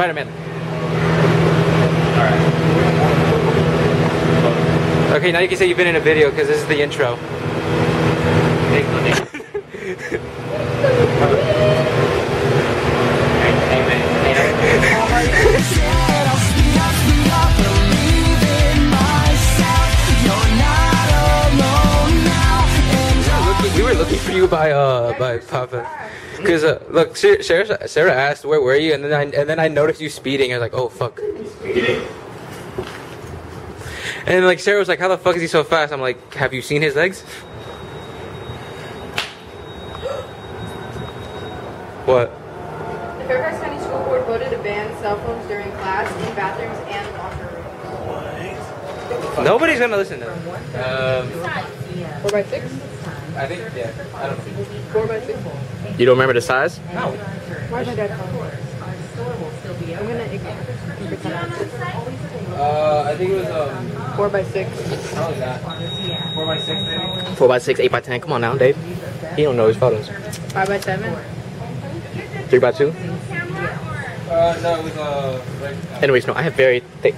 Spider-Man. Okay, now you can say you've been in a video because this is the intro. Looking- we were looking for you by uh by Papa, cause uh, look, Sarah, Sarah Sarah asked where were you, and then I and then I noticed you speeding. I was like, oh fuck. And like Sarah was like, how the fuck is he so fast? I'm like, have you seen his legs? What? The Fairfax County School Board voted to ban cell phones during class, in bathrooms, and locker rooms. Nobody's gonna listen to them. Um, Four by six? I think yeah. I don't know. Four by six? You don't remember the size? No. Why is my dad calling? I'm gonna Uh, I think it was um. Four by six. How was that? Four by six, maybe. Four by six, eight by ten. Come on now, Dave. He don't know his photos. Five by seven. Three by two. Uh, no, it was uh. Like, uh Anyways, no, I have very thick,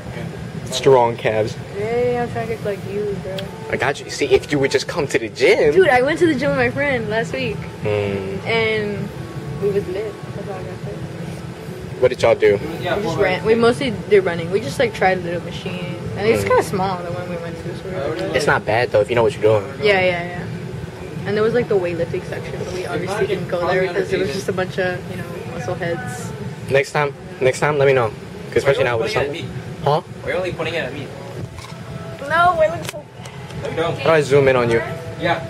strong calves. Hey, I'm trying to get like you, bro. I got you. See, if you would just come to the gym. Dude, I went to the gym with my friend last week, Hmm. and we was lit. That's all I gotta what did y'all do? yeah, We just ran. We mostly did running. We just like tried a little machine. And it's Mm. kind of small, the one we went to. So we were like, It's not bad though if you know what you're doing. Yeah, yeah, yeah. And there was like the weightlifting section, but we obviously didn't go there because it was just a bunch of, you know, muscle heads. Next time, next time, let me know. Because especially now with the Pointing at summer. me. Huh? Why are you only pointing it at me? No, I look so No, you don't. How do I zoom in on you? Yeah.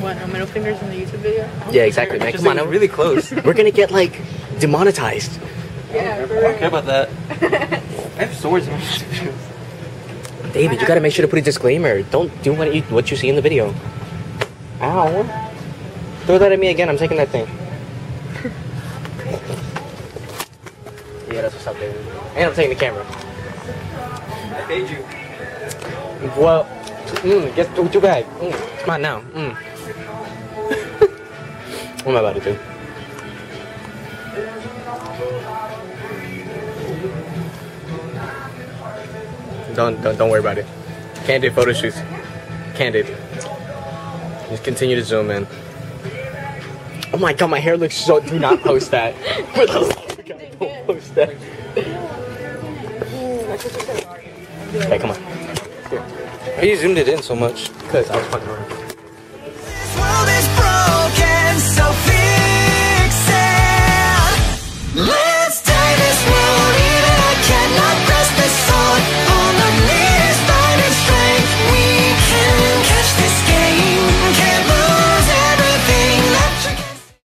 What, no middle fingers in the YouTube video? Yeah, exactly, man. Just Come on, like now. really close. We're gonna get like demonetized. Yeah, I don't care about that. I have swords in my videos. David, you gotta make sure to put a disclaimer. Don't do what you what you see in the video. Ow. Throw that at me again. I'm taking that thing. yeah, that's what's up, David. And I'm taking the camera. I paid you. Well, mm, get too, too bad. Mm, come on now. Mm. what am I about to do? Don't, don't don't worry about it. Candid photo shoots. Candid. Just continue to zoom in. Oh my god, my hair looks so. Do not post that. For the love of God, don't post that. Hey, come on. Here. Why you zoomed it in so much? Because I was fucking around. This world is broken, so fix it.